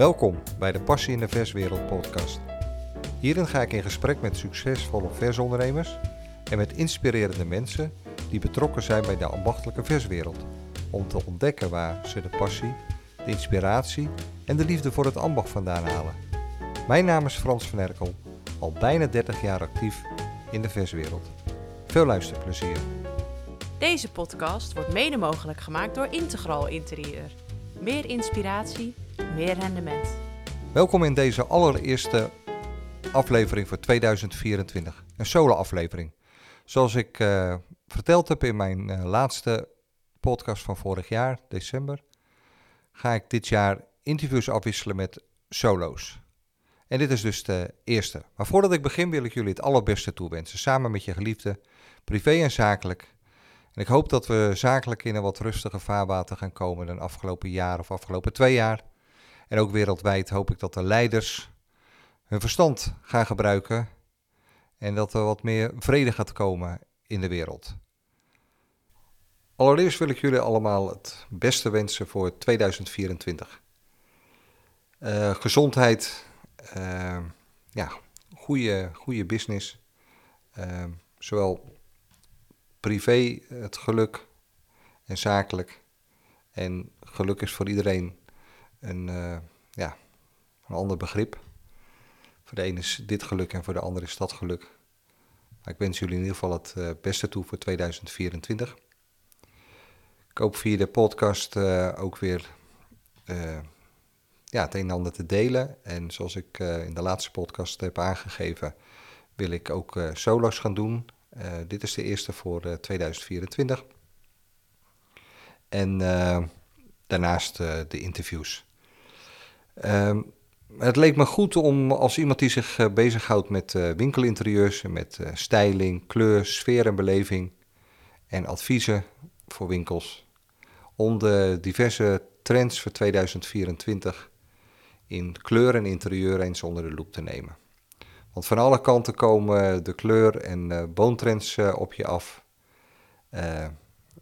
Welkom bij de Passie in de Verswereld podcast. Hierin ga ik in gesprek met succesvolle versondernemers en met inspirerende mensen die betrokken zijn bij de ambachtelijke verswereld. Om te ontdekken waar ze de passie, de inspiratie en de liefde voor het ambacht vandaan halen. Mijn naam is Frans van Erkel, al bijna 30 jaar actief in de verswereld. Veel luisterplezier. Deze podcast wordt mede mogelijk gemaakt door Integral Interieur. Meer inspiratie, meer rendement. Welkom in deze allereerste aflevering voor 2024. Een solo-aflevering. Zoals ik uh, verteld heb in mijn uh, laatste podcast van vorig jaar, december, ga ik dit jaar interviews afwisselen met solo's. En dit is dus de eerste. Maar voordat ik begin wil ik jullie het allerbeste toewensen. Samen met je geliefde, privé en zakelijk. En ik hoop dat we zakelijk in een wat rustiger vaarwater gaan komen dan afgelopen jaar of afgelopen twee jaar. En ook wereldwijd hoop ik dat de leiders hun verstand gaan gebruiken en dat er wat meer vrede gaat komen in de wereld. Allereerst wil ik jullie allemaal het beste wensen voor 2024. Uh, gezondheid, uh, ja, goede, goede business, uh, zowel privé het geluk en zakelijk. En geluk is voor iedereen een, uh, ja, een ander begrip. Voor de ene is dit geluk en voor de ander is dat geluk. Maar ik wens jullie in ieder geval het uh, beste toe voor 2024. Ik hoop via de podcast uh, ook weer ja, het een en ander te delen. En zoals ik in de laatste podcast heb aangegeven, wil ik ook solo's gaan doen. dit is de eerste voor 2024. En daarnaast de interviews. Um, het leek me goed om als iemand die zich uh, bezighoudt met uh, winkelinterieurs, met uh, styling, kleur, sfeer en beleving en adviezen voor winkels, om de diverse trends voor 2024 in kleur en interieur eens onder de loep te nemen. Want van alle kanten komen de kleur- en boontrends op je af.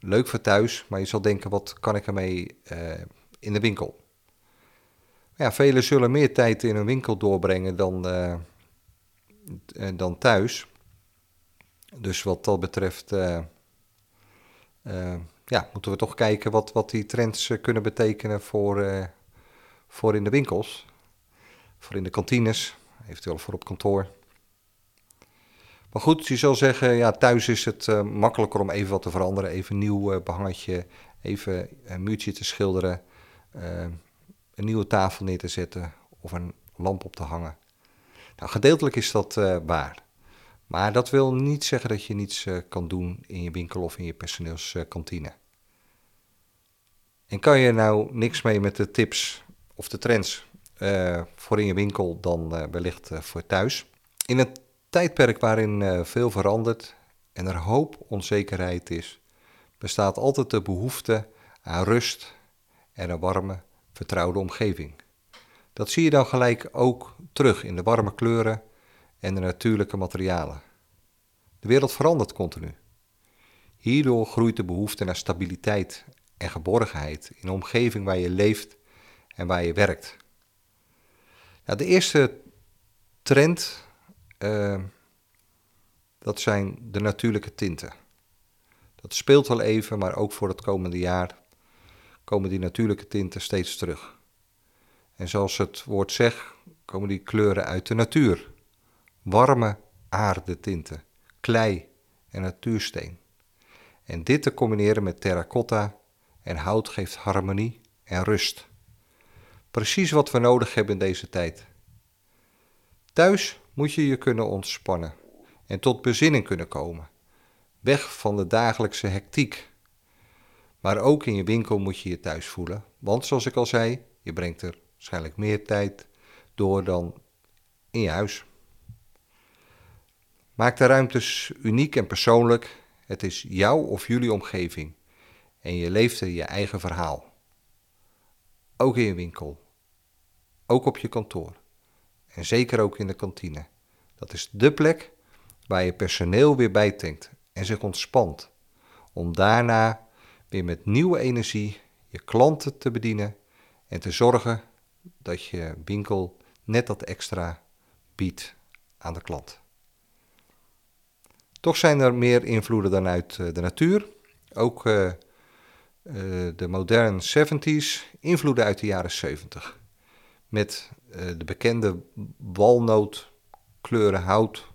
leuk voor thuis, maar je zal denken, wat kan ik ermee in de winkel? Ja, velen zullen meer tijd in een winkel doorbrengen dan, uh, dan thuis. Dus wat dat betreft uh, ja, moeten we toch kijken wat, wat die trends kunnen betekenen voor, voor in de winkels. Voor in de kantines, eventueel voor op kantoor. Maar goed, je zal zeggen, ja, thuis is het makkelijker om even wat te veranderen. Even een nieuw behangetje, even een muurtje te schilderen een nieuwe tafel neer te zetten of een lamp op te hangen. Nou, gedeeltelijk is dat uh, waar. Maar dat wil niet zeggen dat je niets uh, kan doen in je winkel of in je personeelskantine. en kan je nou niks mee met de tips of de trends uh, voor in je winkel dan wellicht voor thuis? In een tijdperk waarin veel verandert en er hoop onzekerheid is, bestaat altijd de behoefte aan rust en een warme vertrouwde omgeving. Dat zie je dan gelijk ook terug in de warme kleuren en de natuurlijke materialen. De wereld verandert continu. Hierdoor groeit de behoefte naar stabiliteit en geborgenheid in de omgeving waar je leeft en waar je werkt. Nou, de eerste trend, uh, dat zijn de natuurlijke tinten. Dat speelt wel even, maar ook voor het komende jaar komen die natuurlijke tinten steeds terug. En zoals het woord zegt, komen die kleuren uit de natuur. Warme aardetinten, klei en natuursteen. En dit te combineren met terracotta en hout geeft harmonie en rust. Precies wat we nodig hebben in deze tijd. Thuis moet je je kunnen ontspannen en tot bezinning kunnen komen. Weg van de dagelijkse hectiek maar ook in je winkel moet je je thuis voelen. Want zoals ik al zei, je brengt er waarschijnlijk meer tijd door dan in je huis. Maak de ruimtes uniek en persoonlijk. Het is jouw of jullie omgeving. En je leeft er je eigen verhaal. Ook in je winkel. Ook op je kantoor. En zeker ook in de kantine. Dat is de plek waar je personeel weer bijtankt en zich ontspant. Om daarna met nieuwe energie je klanten te bedienen en te zorgen dat je winkel net dat extra biedt aan de klant. Toch zijn er meer invloeden dan uit de natuur. Ook de moderne 70s, invloeden uit de jaren 70. Met de bekende walnootkleuren hout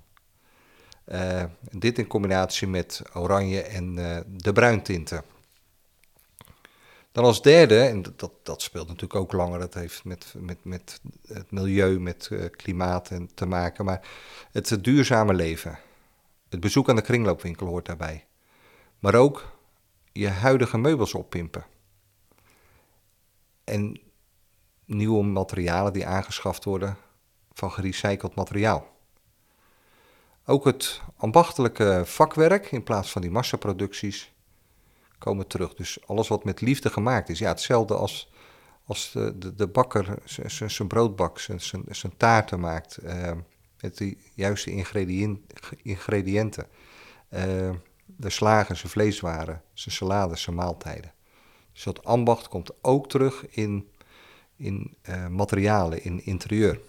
dit in combinatie met oranje en de bruintinten. Dan als derde, en dat, dat speelt natuurlijk ook langer, dat heeft met, met, met het milieu, met uh, klimaat en te maken, maar het duurzame leven. Het bezoek aan de kringloopwinkel hoort daarbij. Maar ook je huidige meubels oppimpen. En nieuwe materialen die aangeschaft worden van gerecycled materiaal. Ook het ambachtelijke vakwerk in plaats van die massaproducties komen terug. Dus alles wat met liefde gemaakt is. Ja, hetzelfde als, als de, de, de bakker zijn broodbak, zijn taarten maakt. Uh, met de juiste ingrediënten. Uh, de slagen, zijn vleeswaren, zijn salades, zijn maaltijden. Dus dat ambacht komt ook terug in, in uh, materialen, in interieur.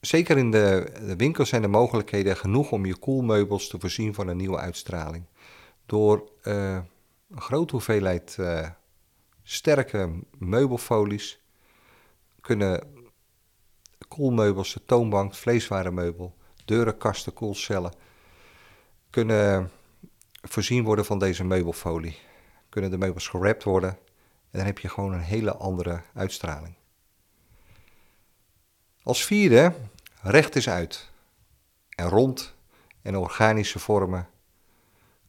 Zeker in de, de winkels zijn de mogelijkheden genoeg om je koelmeubels te voorzien van een nieuwe uitstraling. Door uh, een grote hoeveelheid uh, sterke meubelfolies kunnen koelmeubels, de toonbank, vleeswarenmeubel, deuren, kasten, koelcellen, kunnen voorzien worden van deze meubelfolie. Kunnen de meubels gerapt worden en dan heb je gewoon een hele andere uitstraling. Als vierde, recht is uit. En rond en organische vormen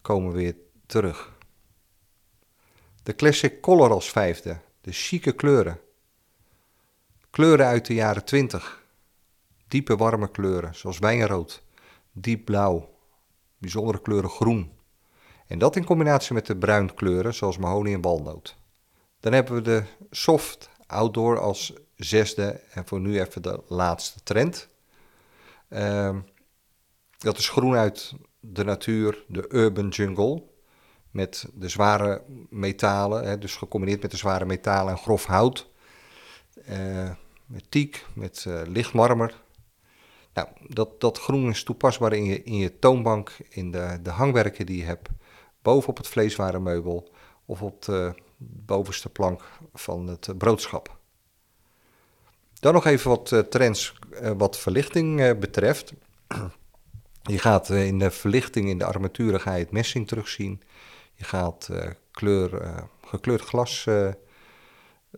komen weer terug. De classic color als vijfde, de chique kleuren. Kleuren uit de jaren 20. Diepe warme kleuren, zoals wijnrood, diep blauw, bijzondere kleuren groen. En dat in combinatie met de bruin kleuren, zoals mahonie en walnoot. Dan hebben we de soft outdoor als zesde en voor nu even de laatste trend. Uh, dat is groen uit de natuur, de urban jungle. Met de zware metalen, hè, dus gecombineerd met de zware metalen en grof hout. Uh, met teak, met uh, lichtmarmer. Nou, dat, dat groen is toepasbaar in je, in je toonbank, in de, de hangwerken die je hebt. Bovenop het vleeswarenmeubel of op de bovenste plank van het broodschap. Dan nog even wat uh, trends wat verlichting betreft. Je gaat in de verlichting in de armaturen ga je het messing terugzien. Je gaat kleur, gekleurd glas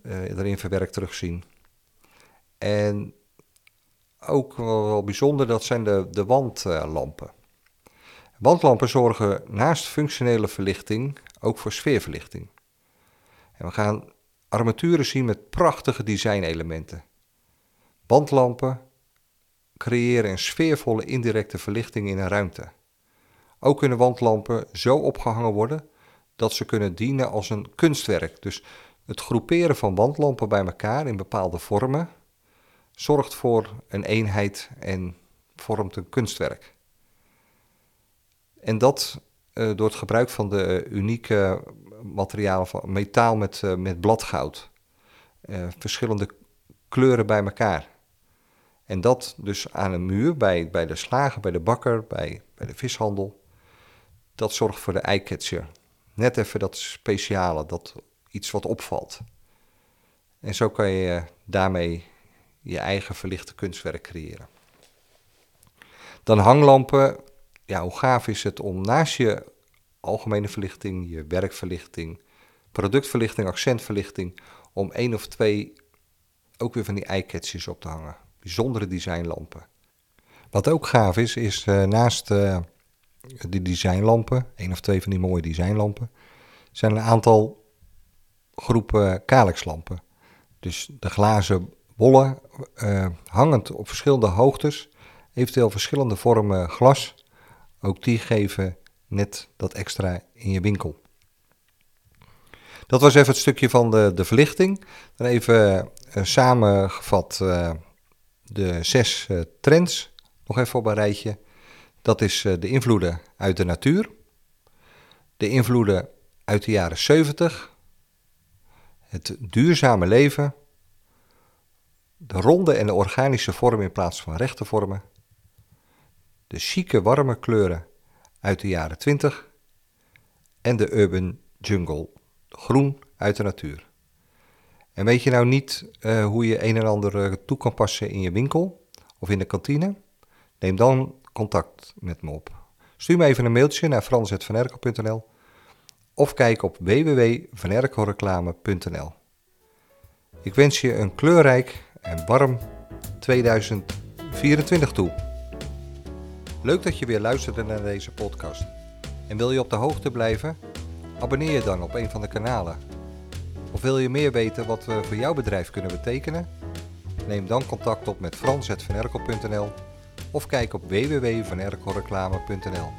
erin verwerkt terugzien. En ook wel, wel, bijzonder, dat zijn de, de wandlampen. Wandlampen zorgen naast functionele verlichting ook voor sfeerverlichting. En we gaan armaturen zien met prachtige designelementen. Wandlampen creëren een sfeervolle indirecte verlichting in een ruimte. Ook kunnen wandlampen zo opgehangen worden dat ze kunnen dienen als een kunstwerk. Dus het groeperen van wandlampen bij elkaar in bepaalde vormen zorgt voor een eenheid en vormt een kunstwerk. En dat uh, door het gebruik van de unieke materialen van metaal met, uh, met bladgoud. Uh, verschillende kleuren bij elkaar. En dat dus aan een muur, bij, bij de slager, bij de bakker, bij, bij de vishandel. Dat zorgt voor de eyecatcher. Net even dat speciale, dat iets wat opvalt. En zo kan je daarmee je eigen verlichte kunstwerk creëren. Dan hanglampen. Ja, hoe gaaf is het om naast je algemene verlichting, je werkverlichting, productverlichting, accentverlichting, om één of twee ook weer van die eyecatchers op te hangen bijzondere designlampen. Wat ook gaaf is, is uh, naast uh, die designlampen, één of twee van die mooie designlampen, zijn een aantal groepen kalexlampen. Dus de glazen bollen, uh, hangend op verschillende hoogtes, eventueel verschillende vormen glas, ook die geven net dat extra in je winkel. Dat was even het stukje van de, de verlichting. Dan even samengevat de zes trends nog even op een rijtje. Dat is uh, de invloeden uit de natuur, de invloeden uit de jaren 70, het duurzame leven, De ronde en de organische vorm in plaats van rechte vormen. De chique warme kleuren uit de jaren 20. En de urban jungle, groen uit de natuur. En weet je nou niet uh, hoe je een en ander uh, toe kan passen in je winkel of in de kantine? Neem dan contact met me op. Stuur me even een mailtje naar frans.vanerkel.nl of kijk op www.vanerkelreclame.nl. Ik wens je een kleurrijk en warm 2024 toe. Leuk dat je weer luisterde naar deze podcast. En wil je op de hoogte blijven? Abonneer je dan op een van de kanalen. Of wil je meer weten wat we voor jouw bedrijf kunnen betekenen? Neem dan contact op met frans.vanerkel.nl of kijk op www.vanerkelreclame.nl.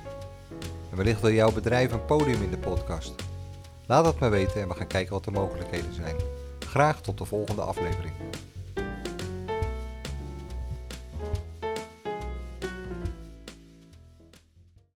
En wellicht wil jouw bedrijf een podium in de podcast. Laat het me weten en we gaan kijken wat de mogelijkheden zijn. Graag tot de volgende aflevering.